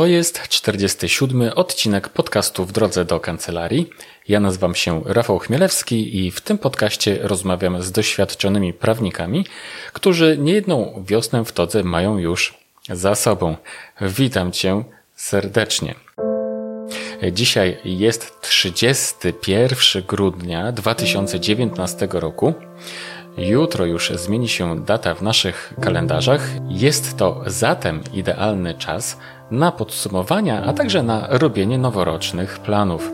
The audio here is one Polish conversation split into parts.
To jest 47 odcinek podcastu w drodze do kancelarii. Ja nazywam się Rafał Chmielewski i w tym podcaście rozmawiam z doświadczonymi prawnikami, którzy niejedną wiosnę w todze mają już za sobą. Witam Cię serdecznie. Dzisiaj jest 31 grudnia 2019 roku. Jutro już zmieni się data w naszych kalendarzach. Jest to zatem idealny czas na podsumowania, a także na robienie noworocznych planów.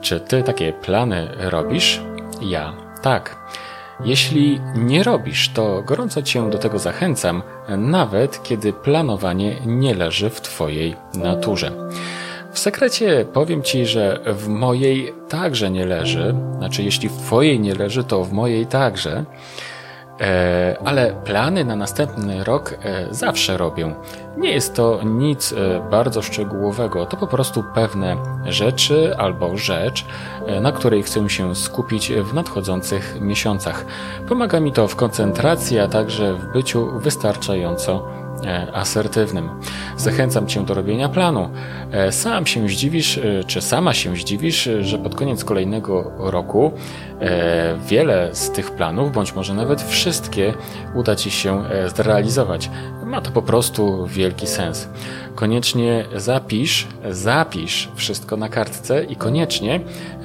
Czy ty takie plany robisz? Ja tak. Jeśli nie robisz, to gorąco cię do tego zachęcam, nawet kiedy planowanie nie leży w twojej naturze. W sekrecie powiem Ci, że w mojej także nie leży. Znaczy, jeśli w Twojej nie leży, to w mojej także. E, ale plany na następny rok e, zawsze robię. Nie jest to nic e, bardzo szczegółowego, to po prostu pewne rzeczy albo rzecz, na której chcę się skupić w nadchodzących miesiącach. Pomaga mi to w koncentracji, a także w byciu wystarczająco asertywnym. Zachęcam Cię do robienia planu. E, sam się zdziwisz, e, czy sama się zdziwisz, że pod koniec kolejnego roku wiele z tych planów, bądź może nawet wszystkie, uda Ci się zrealizować. Ma to po prostu wielki sens. Koniecznie zapisz, zapisz wszystko na kartce i koniecznie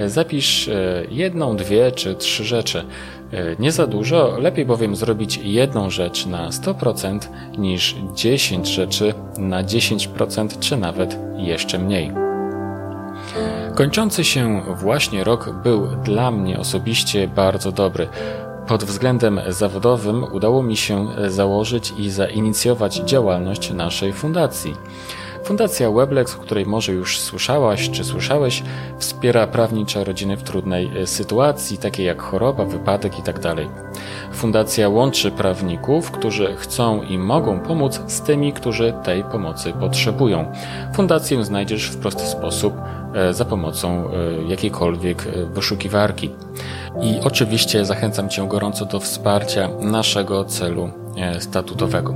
zapisz jedną, dwie czy trzy rzeczy. E, nie za dużo, lepiej bowiem zrobić jedną rzecz na 100% niż 10 rzeczy na 10% czy nawet jeszcze mniej. Kończący się właśnie rok był dla mnie osobiście bardzo dobry. Pod względem zawodowym udało mi się założyć i zainicjować działalność naszej fundacji. Fundacja Weblex, o której może już słyszałaś czy słyszałeś, wspiera prawnicze rodziny w trudnej e, sytuacji, takie jak choroba, wypadek itd. Tak Fundacja łączy prawników, którzy chcą i mogą pomóc z tymi, którzy tej pomocy potrzebują. Fundację znajdziesz w prosty sposób e, za pomocą e, jakiejkolwiek wyszukiwarki. I oczywiście zachęcam Cię gorąco do wsparcia naszego celu statutowego.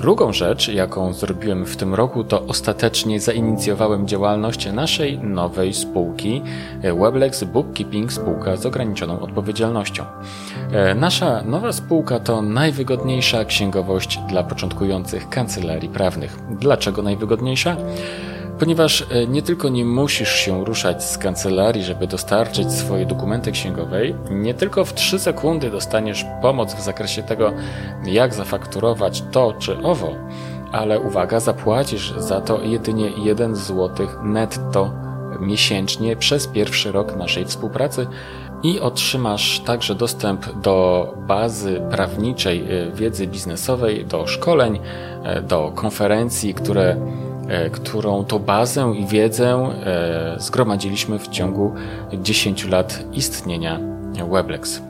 Drugą rzecz, jaką zrobiłem w tym roku, to ostatecznie zainicjowałem działalność naszej nowej spółki e, Weblex Bookkeeping Spółka z ograniczoną odpowiedzialnością. E, nasza nowa spółka to najwygodniejsza księgowość dla początkujących kancelarii prawnych. Dlaczego najwygodniejsza? Ponieważ e, nie tylko nie musisz się ruszać z kancelarii, żeby dostarczyć swoje dokumenty księgowej, nie tylko w 3 sekundy dostaniesz pomoc w zakresie tego, jak zafakturować to czy owo, ale uwaga, zapłacisz za to jedynie 1 zł netto miesięcznie przez pierwszy rok naszej współpracy i otrzymasz także dostęp do bazy prawniczej e, wiedzy biznesowej, do szkoleń, e, do konferencji, które którą to bazę i wiedzę e, zgromadziliśmy w ciągu 10 lat istnienia Weblex.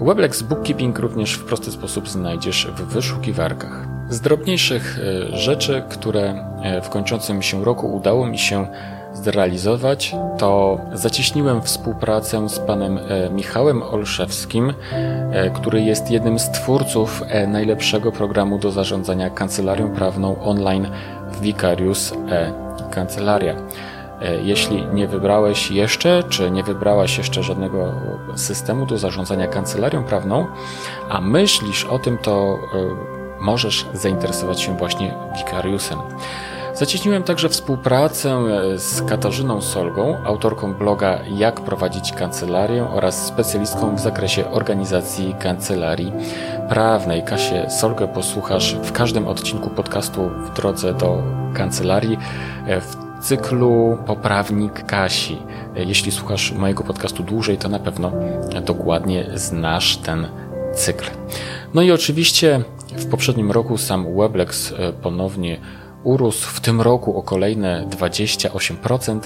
Weblex Bookkeeping również w prosty sposób znajdziesz w wyszukiwarkach. Z drobniejszych e, rzeczy, które w kończącym się roku udało mi się zrealizować, to zacieśniłem współpracę z panem Michałem Olszewskim, który jest jednym z twórców najlepszego programu do zarządzania kancelarią prawną online Vicarius e Kancelaria. E, jeśli nie wybrałeś jeszcze, czy nie wybrałaś jeszcze żadnego systemu do zarządzania kancelarią prawną, a myślisz o tym, to e, możesz zainteresować się właśnie Vicariusem. Zacieśniłem także współpracę e, z Katarzyną Solgą, autorką bloga Jak prowadzić kancelarię oraz specjalistką w zakresie organizacji kancelarii prawnej. Kasię Solgę posłuchasz w każdym odcinku podcastu w drodze do kancelarii e, w cyklu Poprawnik Kasi. E, jeśli słuchasz mojego podcastu dłużej, to na pewno dokładnie znasz ten cykl. No i oczywiście w poprzednim roku sam Weblex ponownie urósł w tym roku o kolejne 28%.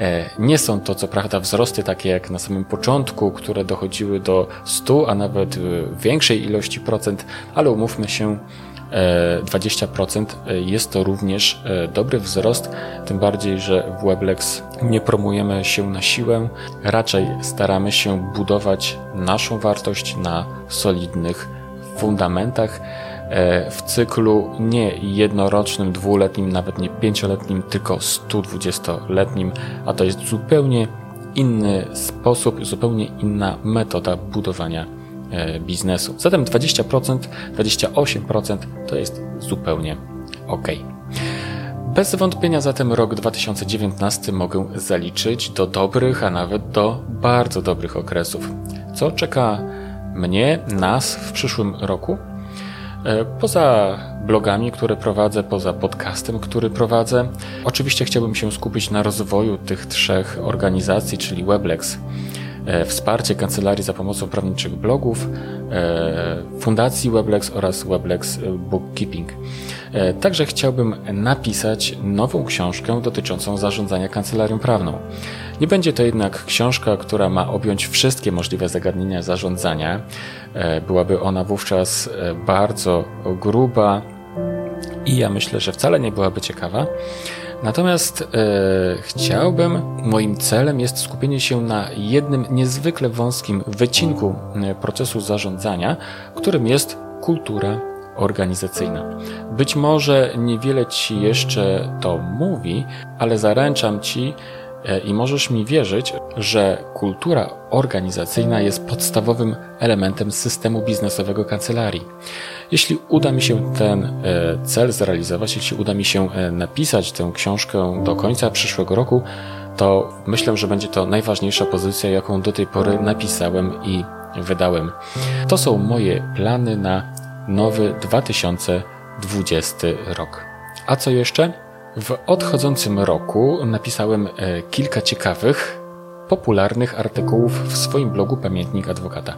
E, nie są to co prawda wzrosty takie jak na samym początku, które dochodziły do 100, a nawet e, większej ilości procent, ale umówmy się, 20% e, jest to również dobry wzrost, tym bardziej, że w Weblex nie promujemy się na siłę, raczej staramy się budować naszą wartość na solidnych fundamentach w cyklu nie jednorocznym, dwuletnim, nawet nie pięcioletnim, tylko 120-letnim, a to jest zupełnie inny sposób, zupełnie inna metoda budowania e, biznesu. Zatem 20%, 28% to jest zupełnie ok. Bez wątpienia zatem rok 2019 mogę zaliczyć do dobrych, a nawet do bardzo dobrych okresów. Co czeka mnie, nas w przyszłym roku? E, poza blogami, które prowadzę, poza podcastem, który prowadzę, oczywiście chciałbym się skupić na rozwoju tych trzech organizacji, czyli Weblex, e, wsparcie kancelarii za pomocą prawniczych blogów, e, Fundacji Weblex oraz Weblex Bookkeeping. Także chciałbym napisać nową książkę dotyczącą zarządzania kancelarią prawną. Nie będzie to jednak książka, która ma objąć wszystkie możliwe zagadnienia zarządzania. E, byłaby ona wówczas e, bardzo gruba i ja myślę, że wcale nie byłaby ciekawa. Natomiast e, chciałbym, moim celem jest skupienie się na jednym niezwykle wąskim wycinku e, procesu zarządzania, którym jest kultura organizacyjna. Być może niewiele Ci jeszcze to mówi, ale zaręczam Ci, E, I możesz mi wierzyć, że kultura organizacyjna jest podstawowym elementem systemu biznesowego kancelarii. Jeśli uda mi się ten e, cel zrealizować, jeśli uda mi się e, napisać tę książkę do końca przyszłego roku, to myślę, że będzie to najważniejsza pozycja, jaką do tej pory napisałem i wydałem. To są moje plany na nowy 2020 rok. A co jeszcze? W odchodzącym roku napisałem e, kilka ciekawych, popularnych artykułów w swoim blogu Pamiętnik Adwokata.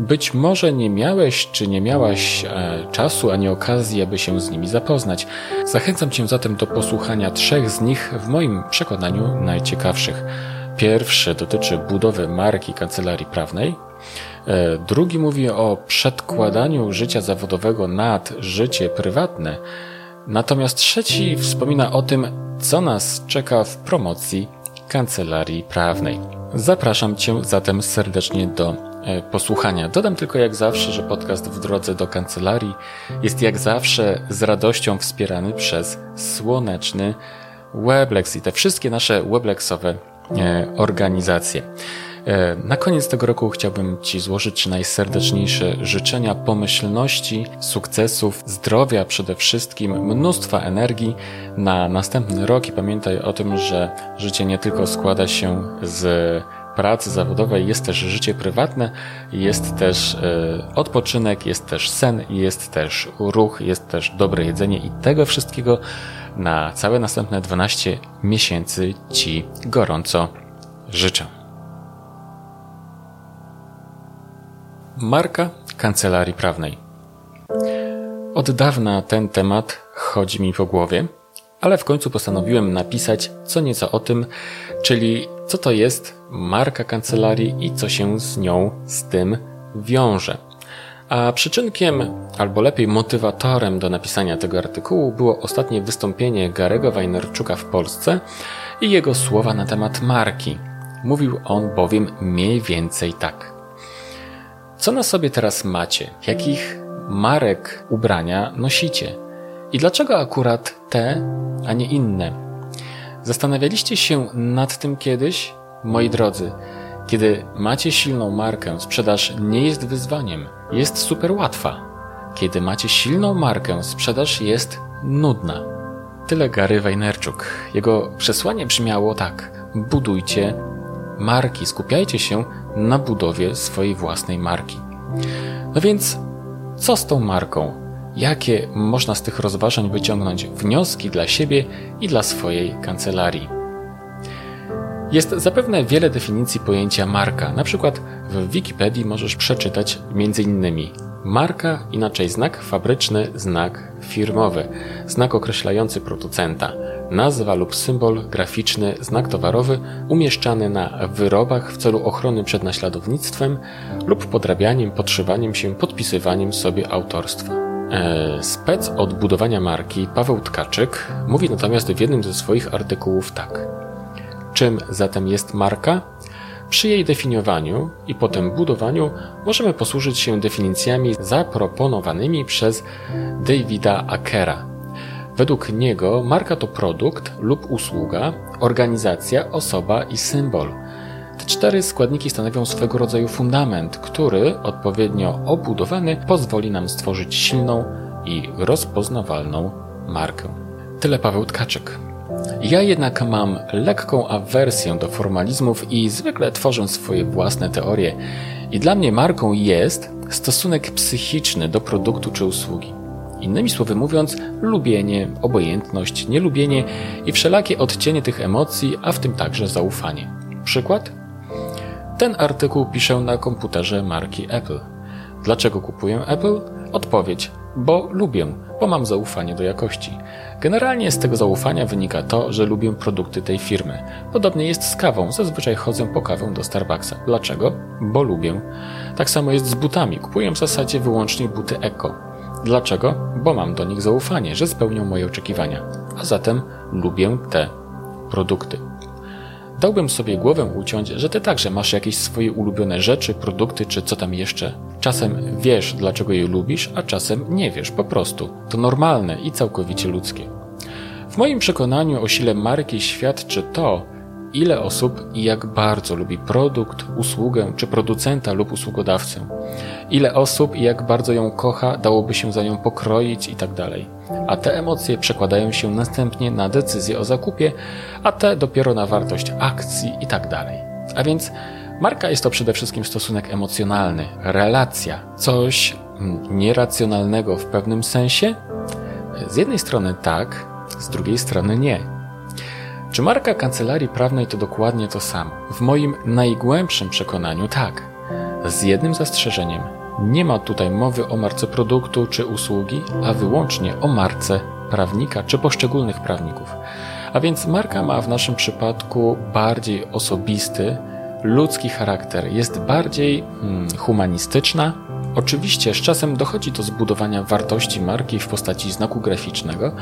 Być może nie miałeś czy nie miałaś e, czasu ani okazji, aby się z nimi zapoznać. Zachęcam Cię zatem do posłuchania trzech z nich w moim przekonaniu najciekawszych. Pierwszy dotyczy budowy marki kancelarii prawnej. E, drugi mówi o przedkładaniu życia zawodowego nad życie prywatne. Natomiast trzeci wspomina o tym, co nas czeka w promocji kancelarii prawnej. Zapraszam Cię zatem serdecznie do e, posłuchania. Dodam tylko jak zawsze, że podcast w drodze do kancelarii jest jak zawsze z radością wspierany przez słoneczny Weblex i te wszystkie nasze Weblexowe e, organizacje. E, na koniec tego roku chciałbym Ci złożyć najserdeczniejsze życzenia pomyślności, sukcesów, zdrowia przede wszystkim, mnóstwa energii na następny rok i pamiętaj o tym, że życie nie tylko składa się z pracy zawodowej, jest też życie prywatne, jest też e, odpoczynek, jest też sen, jest też ruch, jest też dobre jedzenie i tego wszystkiego na całe następne 12 miesięcy Ci gorąco życzę. Marka kancelarii prawnej. Od dawna ten temat chodzi mi po głowie, ale w końcu postanowiłem napisać co nieco o tym, czyli co to jest marka kancelarii i co się z nią z tym wiąże. A przyczynkiem, albo lepiej motywatorem do napisania tego artykułu było ostatnie wystąpienie Garego Wajnerczuka w Polsce i jego słowa na temat marki. Mówił on bowiem mniej więcej tak. Co na sobie teraz macie? Jakich marek ubrania nosicie? I dlaczego akurat te, a nie inne? Zastanawialiście się nad tym kiedyś? Moi drodzy, kiedy macie silną markę, sprzedaż nie jest wyzwaniem, jest super łatwa. Kiedy macie silną markę, sprzedaż jest nudna. Tyle Gary Wajnerczuk. Jego przesłanie brzmiało tak: budujcie marki, skupiajcie się na budowie swojej własnej marki. No więc, co z tą marką? Jakie można z tych rozważań wyciągnąć wnioski dla siebie i dla swojej kancelarii? Jest zapewne wiele definicji pojęcia marka. Na przykład w Wikipedii możesz przeczytać m.in. marka, inaczej znak fabryczny, znak firmowy, znak określający producenta, nazwa lub symbol graficzny, znak towarowy umieszczany na wyrobach w celu ochrony przed naśladownictwem lub podrabianiem, podszywaniem się, podpisywaniem sobie autorstwa. E, spec od budowania marki Paweł Tkaczyk mówi natomiast w jednym ze swoich artykułów tak. Czym zatem jest marka? Przy jej definiowaniu i potem budowaniu możemy posłużyć się definicjami zaproponowanymi przez Davida Akera. Według niego marka to produkt lub usługa, organizacja, osoba i symbol. Te cztery składniki stanowią swego rodzaju fundament, który, odpowiednio obudowany, pozwoli nam stworzyć silną i rozpoznawalną markę. Tyle Paweł Tkaczyk. Ja jednak mam lekką awersję do formalizmów i zwykle tworzę swoje własne teorie. I dla mnie marką jest stosunek psychiczny do produktu czy usługi. Innymi słowy mówiąc, lubienie, obojętność, nielubienie i wszelakie odcienie tych emocji, a w tym także zaufanie. Przykład? Ten artykuł piszę na komputerze marki Apple. Dlaczego kupuję Apple? Odpowiedź: bo lubię, bo mam zaufanie do jakości. Generalnie z tego zaufania wynika to, że lubię produkty tej firmy. Podobnie jest z kawą, zazwyczaj chodzę po kawę do Starbucksa. Dlaczego? Bo lubię. Tak samo jest z butami, kupuję w zasadzie wyłącznie buty eko. Dlaczego? Bo mam do nich zaufanie, że spełnią moje oczekiwania. A zatem lubię te produkty. Dałbym sobie głowę uciąć, że ty także masz jakieś swoje ulubione rzeczy, produkty czy co tam jeszcze. Czasem wiesz, dlaczego je lubisz, a czasem nie wiesz po prostu. To normalne i całkowicie ludzkie. W moim przekonaniu o sile marki świadczy to, ile osób i jak bardzo lubi produkt, usługę czy producenta lub usługodawcę. Ile osób i jak bardzo ją kocha, dałoby się za nią pokroić itd. Tak a te emocje przekładają się następnie na decyzję o zakupie, a te dopiero na wartość akcji itd. Tak a więc marka jest to przede wszystkim stosunek emocjonalny, relacja, coś nieracjonalnego w pewnym sensie. Z jednej strony tak, z drugiej strony nie. Czy marka kancelarii prawnej to dokładnie to samo? W moim najgłębszym przekonaniu tak. Z jednym zastrzeżeniem. Nie ma tutaj mowy o marce produktu czy usługi, a wyłącznie o marce prawnika czy poszczególnych prawników. A więc marka ma w naszym przypadku bardziej osobisty, ludzki charakter, jest bardziej hmm, humanistyczna, Oczywiście z czasem dochodzi do zbudowania wartości marki w postaci znaku graficznego,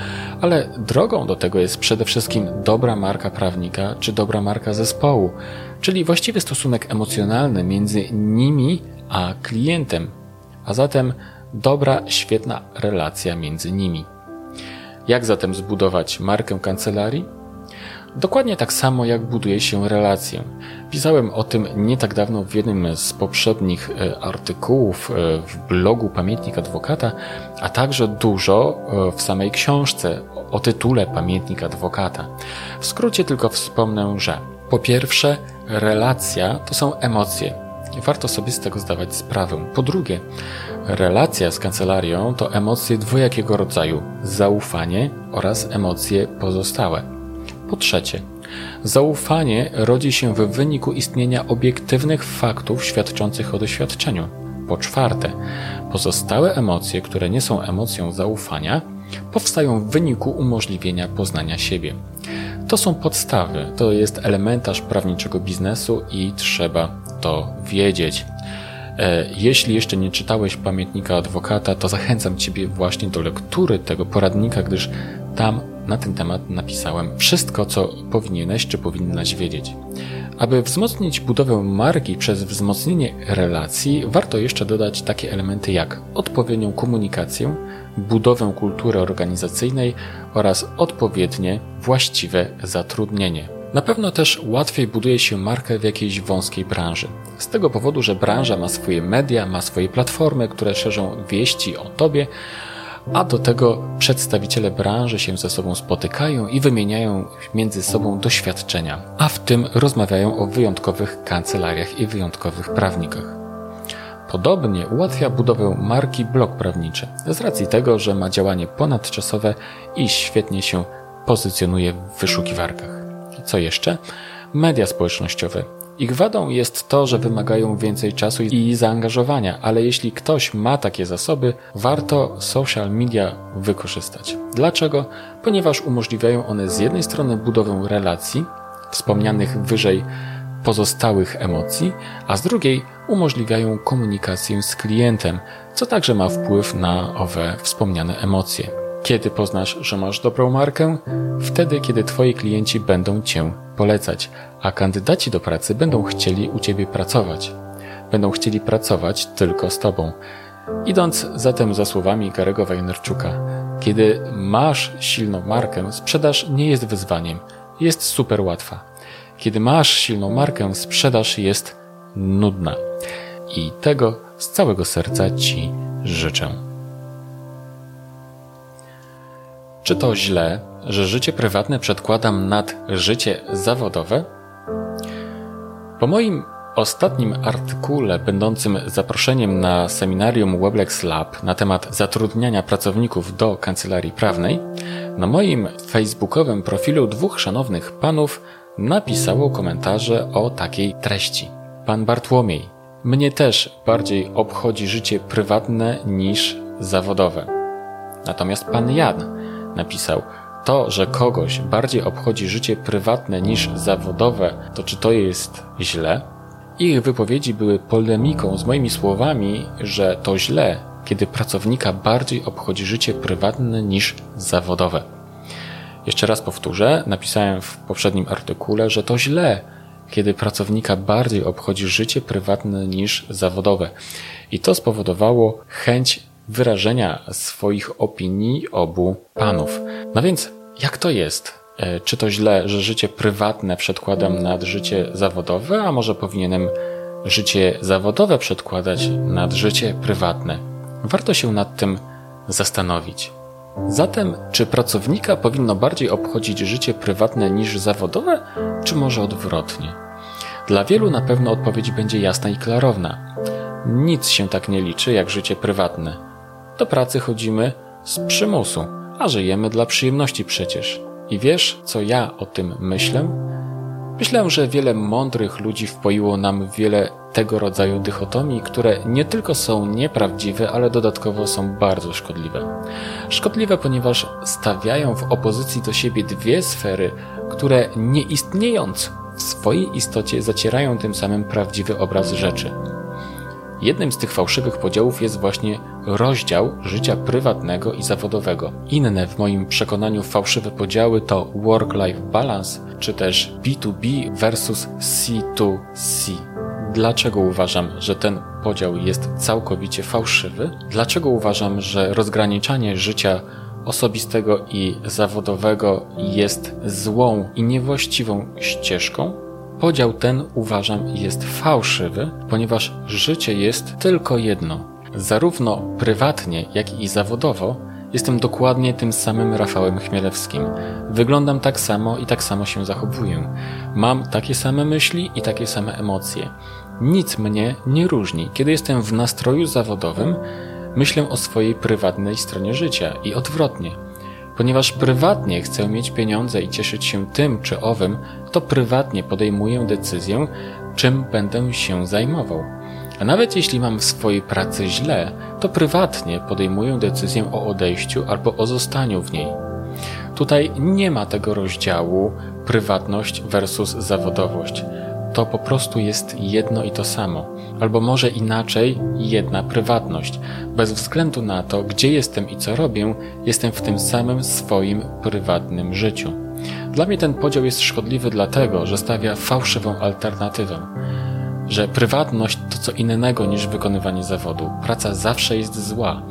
ale drogą do tego jest przede wszystkim dobra marka prawnika czy dobra marka zespołu, czyli właściwy stosunek emocjonalny między nimi a klientem, a zatem dobra, świetna relacja między nimi. Jak zatem zbudować markę kancelarii? Dokładnie tak samo jak buduje się relację. Pisałem o tym nie tak dawno w jednym z poprzednich e, artykułów e, w blogu Pamiętnik Adwokata, a także dużo e, w samej książce o tytule Pamiętnik Adwokata. W skrócie tylko wspomnę, że po pierwsze, relacja to są emocje. Warto sobie z tego zdawać sprawę. Po drugie, relacja z kancelarią to emocje dwojakiego rodzaju: zaufanie oraz emocje pozostałe. Po trzecie, zaufanie rodzi się w wyniku istnienia obiektywnych faktów świadczących o doświadczeniu. Po czwarte, pozostałe emocje, które nie są emocją zaufania, powstają w wyniku umożliwienia poznania siebie. To są podstawy, to jest elementarz prawniczego biznesu i trzeba wiedzieć. E, jeśli jeszcze nie czytałeś pamiętnika adwokata, to zachęcam Ciebie właśnie do lektury tego poradnika, gdyż tam na ten temat napisałem wszystko, co powinieneś czy powinnaś wiedzieć. Aby wzmocnić budowę marki przez wzmocnienie relacji, warto jeszcze dodać takie elementy jak odpowiednią komunikację, budowę kultury organizacyjnej oraz odpowiednie, właściwe zatrudnienie. Na pewno też łatwiej buduje się markę w jakiejś wąskiej branży. Z tego powodu, że branża ma swoje media, ma swoje platformy, które szerzą wieści o tobie, a do tego przedstawiciele branży się ze sobą spotykają i wymieniają między sobą doświadczenia, a w tym rozmawiają o wyjątkowych kancelariach i wyjątkowych prawnikach. Podobnie ułatwia budowę marki blog prawniczy, z racji tego, że ma działanie ponadczasowe i świetnie się pozycjonuje w wyszukiwarkach. Co jeszcze? Media społecznościowe ich wadą jest to, że wymagają więcej czasu i zaangażowania, ale jeśli ktoś ma takie zasoby, warto social media wykorzystać. Dlaczego? Ponieważ umożliwiają one z jednej strony budowę relacji, wspomnianych wyżej pozostałych emocji, a z drugiej umożliwiają komunikację z klientem, co także ma wpływ na owe wspomniane emocje. Kiedy poznasz, że masz dobrą markę? Wtedy, kiedy Twoi klienci będą Cię polecać, a kandydaci do pracy będą chcieli u Ciebie pracować. Będą chcieli pracować tylko z Tobą. Idąc zatem za słowami Garego Wajnerczuka, kiedy masz silną markę, sprzedaż nie jest wyzwaniem, jest super łatwa. Kiedy masz silną markę, sprzedaż jest nudna. I tego z całego serca Ci życzę. Czy to źle, że życie prywatne przedkładam nad życie zawodowe? Po moim ostatnim artykule, będącym zaproszeniem na seminarium Weblex Lab na temat zatrudniania pracowników do kancelarii prawnej, na moim facebookowym profilu dwóch szanownych panów napisało komentarze o takiej treści. Pan Bartłomiej, mnie też bardziej obchodzi życie prywatne niż zawodowe. Natomiast pan Jan napisał, to, że kogoś bardziej obchodzi życie prywatne niż zawodowe, to czy to jest źle? Ich wypowiedzi były polemiką z moimi słowami, że to źle, kiedy pracownika bardziej obchodzi życie prywatne niż zawodowe. Jeszcze raz powtórzę, napisałem w poprzednim artykule, że to źle, kiedy pracownika bardziej obchodzi życie prywatne niż zawodowe. I to spowodowało chęć wyrażenia swoich opinii obu panów. No więc, jak to jest? E, czy to źle, że życie prywatne przedkładam nad życie zawodowe, a może powinienem życie zawodowe przedkładać nad życie prywatne? Warto się nad tym zastanowić. Zatem, czy pracownika powinno bardziej obchodzić życie prywatne niż zawodowe, czy może odwrotnie? Dla wielu na pewno odpowiedź będzie jasna i klarowna. Nic się tak nie liczy jak życie prywatne. Do pracy chodzimy z przymusu, a żyjemy dla przyjemności przecież. I wiesz, co ja o tym myślę? Myślę, że wiele mądrych ludzi wpoiło nam wiele tego rodzaju dychotomii, które nie tylko są nieprawdziwe, ale dodatkowo są bardzo szkodliwe. Szkodliwe, ponieważ stawiają w opozycji do siebie dwie sfery, które nie istniejąc w swojej istocie zacierają tym samym prawdziwy obraz rzeczy. Jednym z tych fałszywych podziałów jest właśnie rozdział życia prywatnego i zawodowego. Inne w moim przekonaniu fałszywe podziały to work-life balance czy też B2B versus C2C. Dlaczego uważam, że ten podział jest całkowicie fałszywy? Dlaczego uważam, że rozgraniczanie życia osobistego i zawodowego jest złą i niewłaściwą ścieżką? Podział ten uważam jest fałszywy, ponieważ życie jest tylko jedno. Zarówno prywatnie, jak i zawodowo jestem dokładnie tym samym Rafałem Chmielewskim. Wyglądam tak samo i tak samo się zachowuję. Mam takie same myśli i takie same emocje. Nic mnie nie różni. Kiedy jestem w nastroju zawodowym, myślę o swojej prywatnej stronie życia i odwrotnie. Ponieważ prywatnie chcę mieć pieniądze i cieszyć się tym czy owym, to prywatnie podejmuję decyzję, czym będę się zajmował. A nawet jeśli mam w swojej pracy źle, to prywatnie podejmuję decyzję o odejściu albo o zostaniu w niej. Tutaj nie ma tego rozdziału prywatność versus zawodowość. To po prostu jest jedno i to samo albo może inaczej jedna prywatność. Bez względu na to, gdzie jestem i co robię, jestem w tym samym swoim prywatnym życiu. Dla mnie ten podział jest szkodliwy dlatego, że stawia fałszywą alternatywę. Że prywatność to co innego niż wykonywanie zawodu. Praca zawsze jest zła,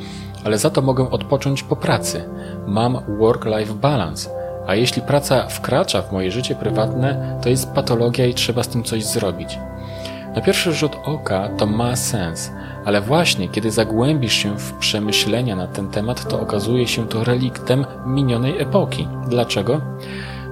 ale za to mogę odpocząć po pracy. Mam work-life balance. A jeśli praca wkracza w moje życie prywatne, to jest patologia i trzeba z tym coś zrobić. Na pierwszy rzut oka to ma sens, ale właśnie kiedy zagłębisz się w przemyślenia na ten temat, to okazuje się to reliktem minionej epoki. Dlaczego?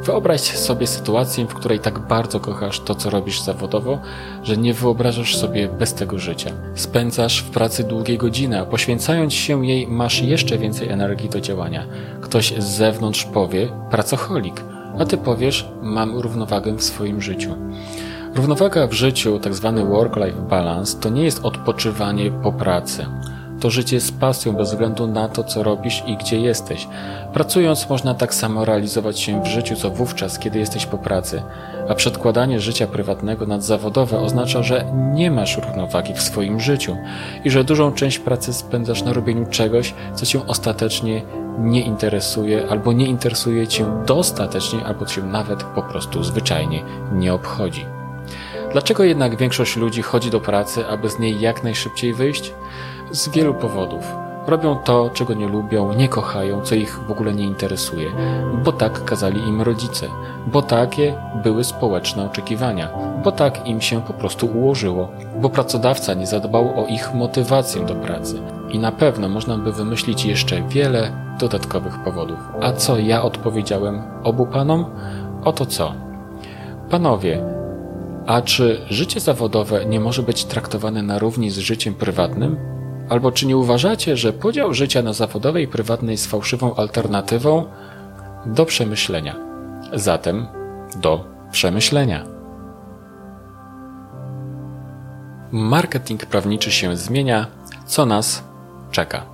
Wyobraź sobie sytuację, w której tak bardzo kochasz to, co robisz zawodowo, że nie wyobrażasz sobie bez tego życia. Spędzasz w pracy długie godziny, a poświęcając się jej masz jeszcze więcej energii do działania. Ktoś z zewnątrz powie pracocholik, a ty powiesz mam równowagę w swoim życiu. Równowaga w życiu, tak zwany work-life balance, to nie jest odpoczywanie po pracy. To życie z pasją bez względu na to, co robisz i gdzie jesteś. Pracując można tak samo realizować się w życiu, co wówczas, kiedy jesteś po pracy. A przedkładanie życia prywatnego nad zawodowe oznacza, że nie masz równowagi w swoim życiu i że dużą część pracy spędzasz na robieniu czegoś, co cię ostatecznie nie interesuje albo nie interesuje Cię dostatecznie, albo Cię nawet po prostu zwyczajnie nie obchodzi. Dlaczego jednak większość ludzi chodzi do pracy, aby z niej jak najszybciej wyjść? Z wielu powodów. Robią to, czego nie lubią, nie kochają, co ich w ogóle nie interesuje, bo tak kazali im rodzice, bo takie były społeczne oczekiwania, bo tak im się po prostu ułożyło, bo pracodawca nie zadbał o ich motywację do pracy. I na pewno można by wymyślić jeszcze wiele dodatkowych powodów. A co ja odpowiedziałem obu panom? Oto co. Panowie, a czy życie zawodowe nie może być traktowane na równi z życiem prywatnym? Albo czy nie uważacie, że podział życia na zawodowe i prywatne jest fałszywą alternatywą? Do przemyślenia. Zatem do przemyślenia. Marketing prawniczy się zmienia, co nas czeka.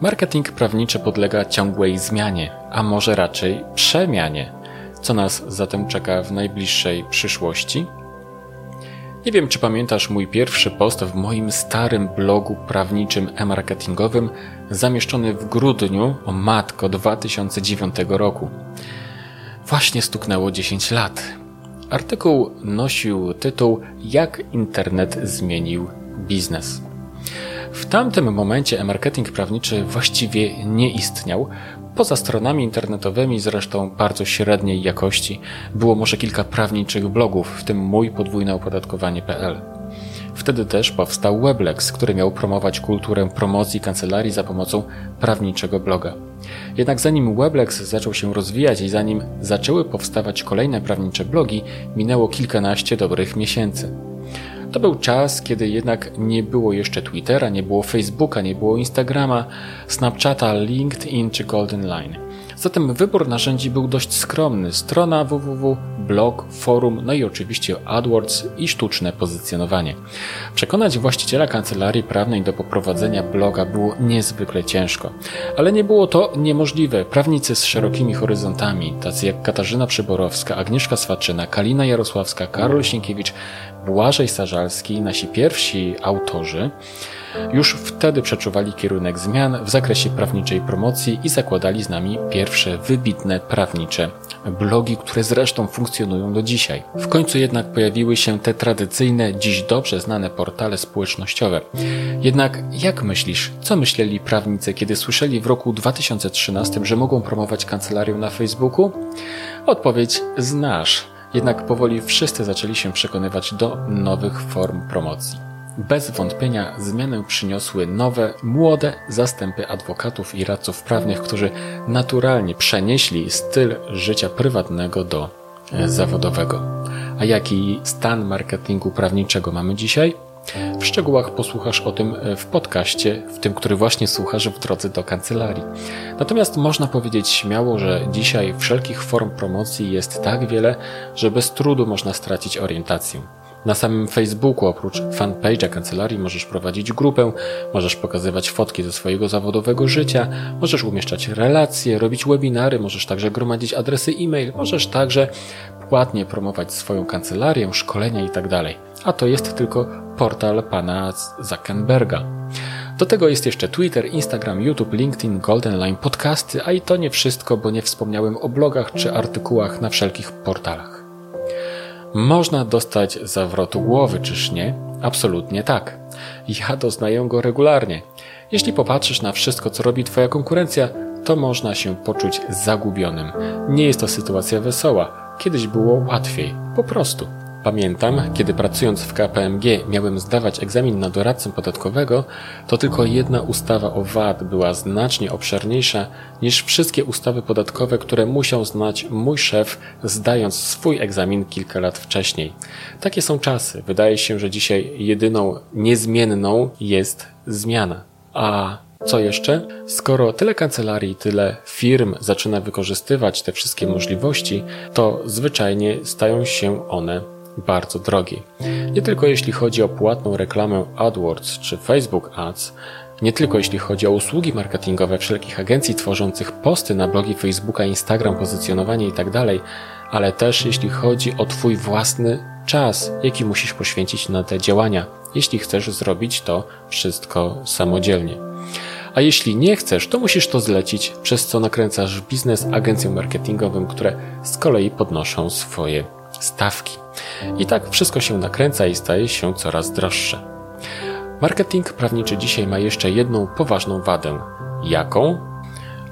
Marketing prawniczy podlega ciągłej zmianie, a może raczej przemianie. Co nas zatem czeka w najbliższej przyszłości? Nie wiem, czy pamiętasz mój pierwszy post w moim starym blogu prawniczym e-marketingowym, zamieszczony w grudniu, o matko 2009 roku. Właśnie stuknęło 10 lat. Artykuł nosił tytuł Jak internet zmienił biznes. W tamtym momencie e-marketing prawniczy właściwie nie istniał, Poza stronami internetowymi, zresztą bardzo średniej jakości, było może kilka prawniczych blogów, w tym mój podwójne opodatkowanie.pl. Wtedy też powstał Weblex, który miał promować kulturę promocji kancelarii za pomocą prawniczego bloga. Jednak zanim Weblex zaczął się rozwijać i zanim zaczęły powstawać kolejne prawnicze blogi, minęło kilkanaście dobrych miesięcy. To był czas, kiedy jednak nie było jeszcze Twittera, nie było Facebooka, nie było Instagrama, Snapchata, LinkedIn czy Golden Line. Zatem wybór narzędzi był dość skromny. Strona www, blog, forum, no i oczywiście AdWords i sztuczne pozycjonowanie. Przekonać właściciela kancelarii prawnej do poprowadzenia bloga było niezwykle ciężko. Ale nie było to niemożliwe. Prawnicy z szerokimi horyzontami, tacy jak Katarzyna Przyborowska, Agnieszka Swaczyna, Kalina Jarosławska, Karol Sienkiewicz, Błażej Sażalski, nasi pierwsi autorzy, już wtedy przeczuwali kierunek zmian w zakresie prawniczej promocji i zakładali z nami pierwsze wybitne prawnicze blogi, które zresztą funkcjonują do dzisiaj. W końcu jednak pojawiły się te tradycyjne, dziś dobrze znane portale społecznościowe. Jednak jak myślisz, co myśleli prawnicy, kiedy słyszeli w roku 2013, że mogą promować kancelarię na Facebooku? Odpowiedź znasz. Jednak powoli wszyscy zaczęli się przekonywać do nowych form promocji. Bez wątpienia zmianę przyniosły nowe, młode zastępy adwokatów i radców prawnych, którzy naturalnie przenieśli styl życia prywatnego do e, zawodowego. A jaki stan marketingu prawniczego mamy dzisiaj? W szczegółach posłuchasz o tym e, w podcaście, w tym, który właśnie słuchasz w drodze do kancelarii. Natomiast można powiedzieć śmiało, że dzisiaj wszelkich form promocji jest tak wiele, że bez trudu można stracić orientację. Na samym Facebooku oprócz fanpage'a kancelarii możesz prowadzić grupę, możesz pokazywać fotki ze swojego zawodowego życia, możesz umieszczać relacje, robić webinary, możesz także gromadzić adresy e-mail, możesz także płatnie promować swoją kancelarię, szkolenia itd. A to jest tylko portal pana Zuckerberga. Do tego jest jeszcze Twitter, Instagram, YouTube, LinkedIn, Golden Line, podcasty, a i to nie wszystko, bo nie wspomniałem o blogach czy artykułach na wszelkich portalach. Można dostać zawrotu głowy, czyż nie? Absolutnie tak. Ja doznaję go regularnie. Jeśli popatrzysz na wszystko, co robi Twoja konkurencja, to można się poczuć zagubionym. Nie jest to sytuacja wesoła. Kiedyś było łatwiej. Po prostu. Pamiętam, kiedy pracując w KPMG miałem zdawać egzamin na doradcę podatkowego, to tylko jedna ustawa o VAT była znacznie obszerniejsza niż wszystkie ustawy podatkowe, które musiał znać mój szef, zdając swój egzamin kilka lat wcześniej. Takie są czasy. Wydaje się, że dzisiaj jedyną niezmienną jest zmiana. A co jeszcze? Skoro tyle kancelarii, tyle firm zaczyna wykorzystywać te wszystkie możliwości, to zwyczajnie stają się one bardzo drogi. Nie tylko jeśli chodzi o płatną reklamę AdWords czy Facebook Ads, nie tylko jeśli chodzi o usługi marketingowe wszelkich agencji tworzących posty na blogi Facebooka, Instagram, pozycjonowanie itd., tak ale też jeśli chodzi o Twój własny czas, jaki musisz poświęcić na te działania, jeśli chcesz zrobić to wszystko samodzielnie. A jeśli nie chcesz, to musisz to zlecić, przez co nakręcasz biznes agencjom marketingowym, które z kolei podnoszą swoje stawki. I tak wszystko się nakręca i staje się coraz droższe. Marketing prawniczy dzisiaj ma jeszcze jedną poważną wadę. Jaką?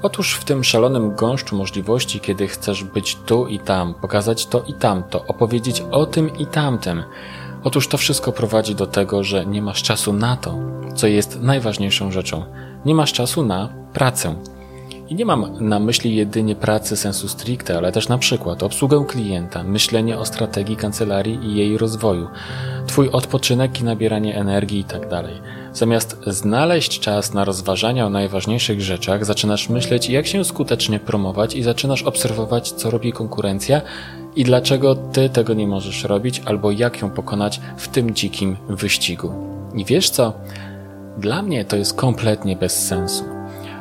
Otóż w tym szalonym gąszczu możliwości, kiedy chcesz być tu i tam, pokazać to i tamto, opowiedzieć o tym i tamtym, otóż to wszystko prowadzi do tego, że nie masz czasu na to, co jest najważniejszą rzeczą. Nie masz czasu na pracę. I nie mam na myśli jedynie pracy sensu stricte, ale też na przykład obsługę klienta, myślenie o strategii kancelarii i jej rozwoju, Twój odpoczynek i nabieranie energii itd. Tak Zamiast znaleźć czas na rozważania o najważniejszych rzeczach, zaczynasz myśleć, jak się skutecznie promować i zaczynasz obserwować, co robi konkurencja i dlaczego ty tego nie możesz robić, albo jak ją pokonać w tym dzikim wyścigu. I wiesz co? Dla mnie to jest kompletnie bez sensu.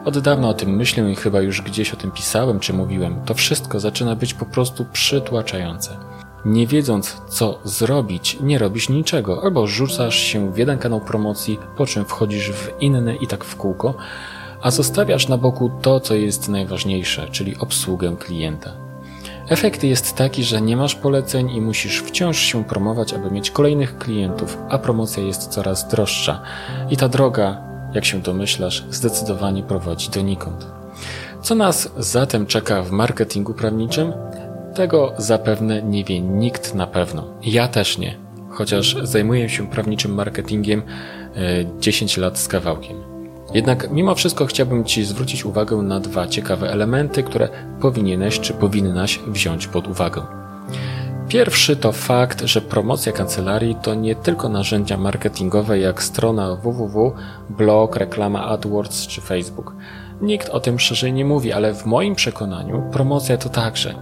Od dawna o tym myślę i chyba już gdzieś o tym pisałem czy mówiłem. To wszystko zaczyna być po prostu przytłaczające. Nie wiedząc, co zrobić, nie robisz niczego, albo rzucasz się w jeden kanał promocji, po czym wchodzisz w inny i tak w kółko, a zostawiasz na boku to, co jest najważniejsze, czyli obsługę klienta. Efekt jest taki, że nie masz poleceń i musisz wciąż się promować, aby mieć kolejnych klientów, a promocja jest coraz droższa. I ta droga, jak się domyślasz, zdecydowanie prowadzi donikąd. Co nas zatem czeka w marketingu prawniczym? Tego zapewne nie wie nikt na pewno. Ja też nie, chociaż zajmuję się prawniczym marketingiem 10 e, lat z kawałkiem. Jednak mimo wszystko chciałbym Ci zwrócić uwagę na dwa ciekawe elementy, które powinieneś czy powinnaś wziąć pod uwagę. Pierwszy to fakt, że promocja kancelarii to nie tylko narzędzia marketingowe jak strona www, blog, reklama AdWords czy Facebook. Nikt o tym szerzej nie mówi, ale w moim przekonaniu promocja to także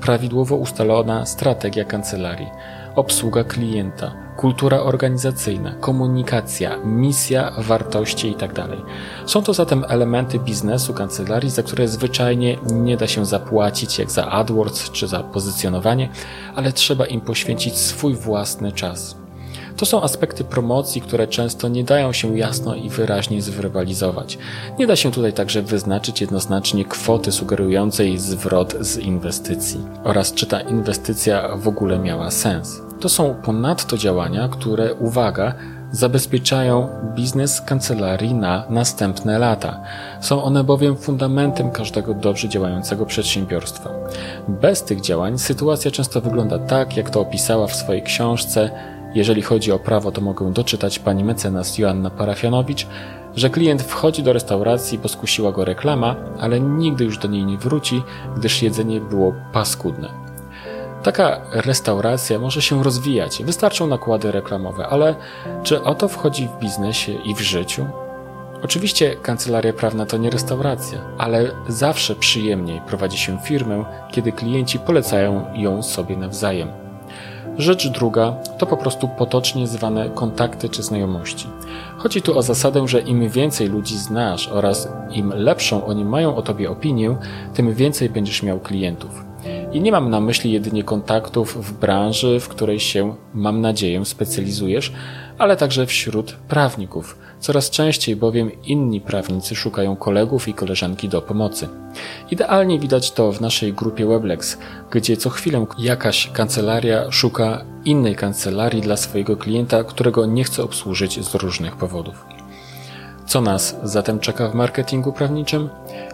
prawidłowo ustalona strategia kancelarii, obsługa klienta, kultura organizacyjna, komunikacja, misja, wartości itd. Tak Są to zatem elementy biznesu kancelarii, za które zwyczajnie nie da się zapłacić jak za AdWords czy za pozycjonowanie, ale trzeba im poświęcić swój własny czas. To są aspekty promocji, które często nie dają się jasno i wyraźnie zwerbalizować. Nie da się tutaj także wyznaczyć jednoznacznie kwoty sugerującej zwrot z inwestycji oraz czy ta inwestycja w ogóle miała sens. To są ponadto działania, które, uwaga, zabezpieczają biznes kancelarii na następne lata. Są one bowiem fundamentem każdego dobrze działającego przedsiębiorstwa. Bez tych działań sytuacja często wygląda tak, jak to opisała w swojej książce jeżeli chodzi o prawo, to mogę doczytać pani mecenas Joanna Parafianowicz, że klient wchodzi do restauracji, bo skusiła go reklama, ale nigdy już do niej nie wróci, gdyż jedzenie było paskudne. Taka restauracja może się rozwijać, wystarczą nakłady reklamowe, ale czy o to wchodzi w biznesie i w życiu? Oczywiście kancelaria prawna to nie restauracja, ale zawsze przyjemniej prowadzi się firmę, kiedy klienci polecają ją sobie nawzajem. Rzecz druga to po prostu potocznie zwane kontakty czy znajomości. Chodzi tu o zasadę, że im więcej ludzi znasz oraz im lepszą oni mają o tobie opinię, tym więcej będziesz miał klientów. I nie mam na myśli jedynie kontaktów w branży, w której się, mam nadzieję, specjalizujesz, ale także wśród prawników. Coraz częściej bowiem inni prawnicy szukają kolegów i koleżanki do pomocy. Idealnie widać to w naszej grupie Weblex, gdzie co chwilę jakaś kancelaria szuka innej kancelarii dla swojego klienta, którego nie chce obsłużyć z różnych powodów. Co nas zatem czeka w marketingu prawniczym?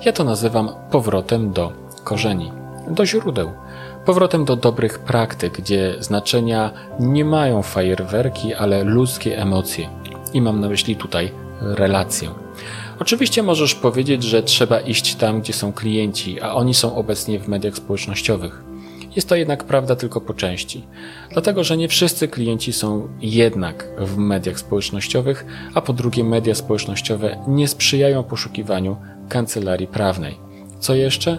Ja to nazywam powrotem do korzeni, do źródeł. Powrotem do dobrych praktyk, gdzie znaczenia nie mają fajerwerki, ale ludzkie emocje. I mam na myśli tutaj relację. Oczywiście możesz powiedzieć, że trzeba iść tam, gdzie są klienci, a oni są obecnie w mediach społecznościowych. Jest to jednak prawda tylko po części, dlatego że nie wszyscy klienci są jednak w mediach społecznościowych, a po drugie media społecznościowe nie sprzyjają poszukiwaniu kancelarii prawnej. Co jeszcze?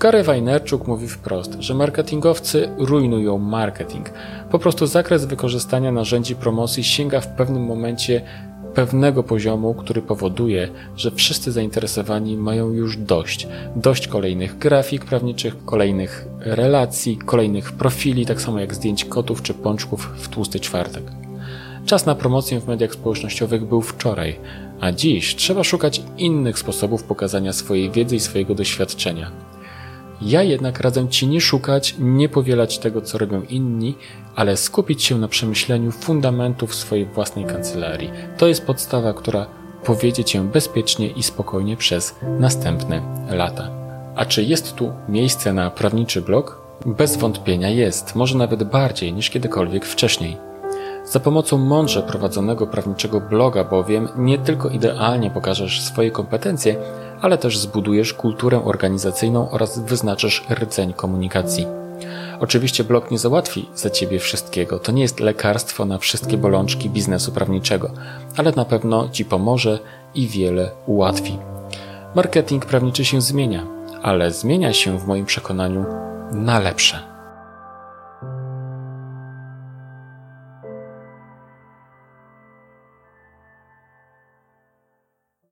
Gary Wajnerczuk mówi wprost, że marketingowcy rujnują marketing. Po prostu zakres wykorzystania narzędzi promocji sięga w pewnym momencie pewnego poziomu, który powoduje, że wszyscy zainteresowani mają już dość. Dość kolejnych grafik prawniczych, kolejnych relacji, kolejnych profili, tak samo jak zdjęć kotów czy pączków w tłusty czwartek. Czas na promocję w mediach społecznościowych był wczoraj, a dziś trzeba szukać innych sposobów pokazania swojej wiedzy i swojego doświadczenia. Ja jednak radzę Ci nie szukać, nie powielać tego, co robią inni, ale skupić się na przemyśleniu fundamentów swojej własnej kancelarii. To jest podstawa, która powiedzie Cię bezpiecznie i spokojnie przez następne lata. A czy jest tu miejsce na prawniczy blog? Bez wątpienia jest, może nawet bardziej niż kiedykolwiek wcześniej. Za pomocą mądrze prowadzonego prawniczego bloga bowiem nie tylko idealnie pokażesz swoje kompetencje, ale też zbudujesz kulturę organizacyjną oraz wyznaczysz rdzeń komunikacji. Oczywiście blog nie załatwi za ciebie wszystkiego, to nie jest lekarstwo na wszystkie bolączki biznesu prawniczego, ale na pewno ci pomoże i wiele ułatwi. Marketing prawniczy się zmienia, ale zmienia się w moim przekonaniu na lepsze.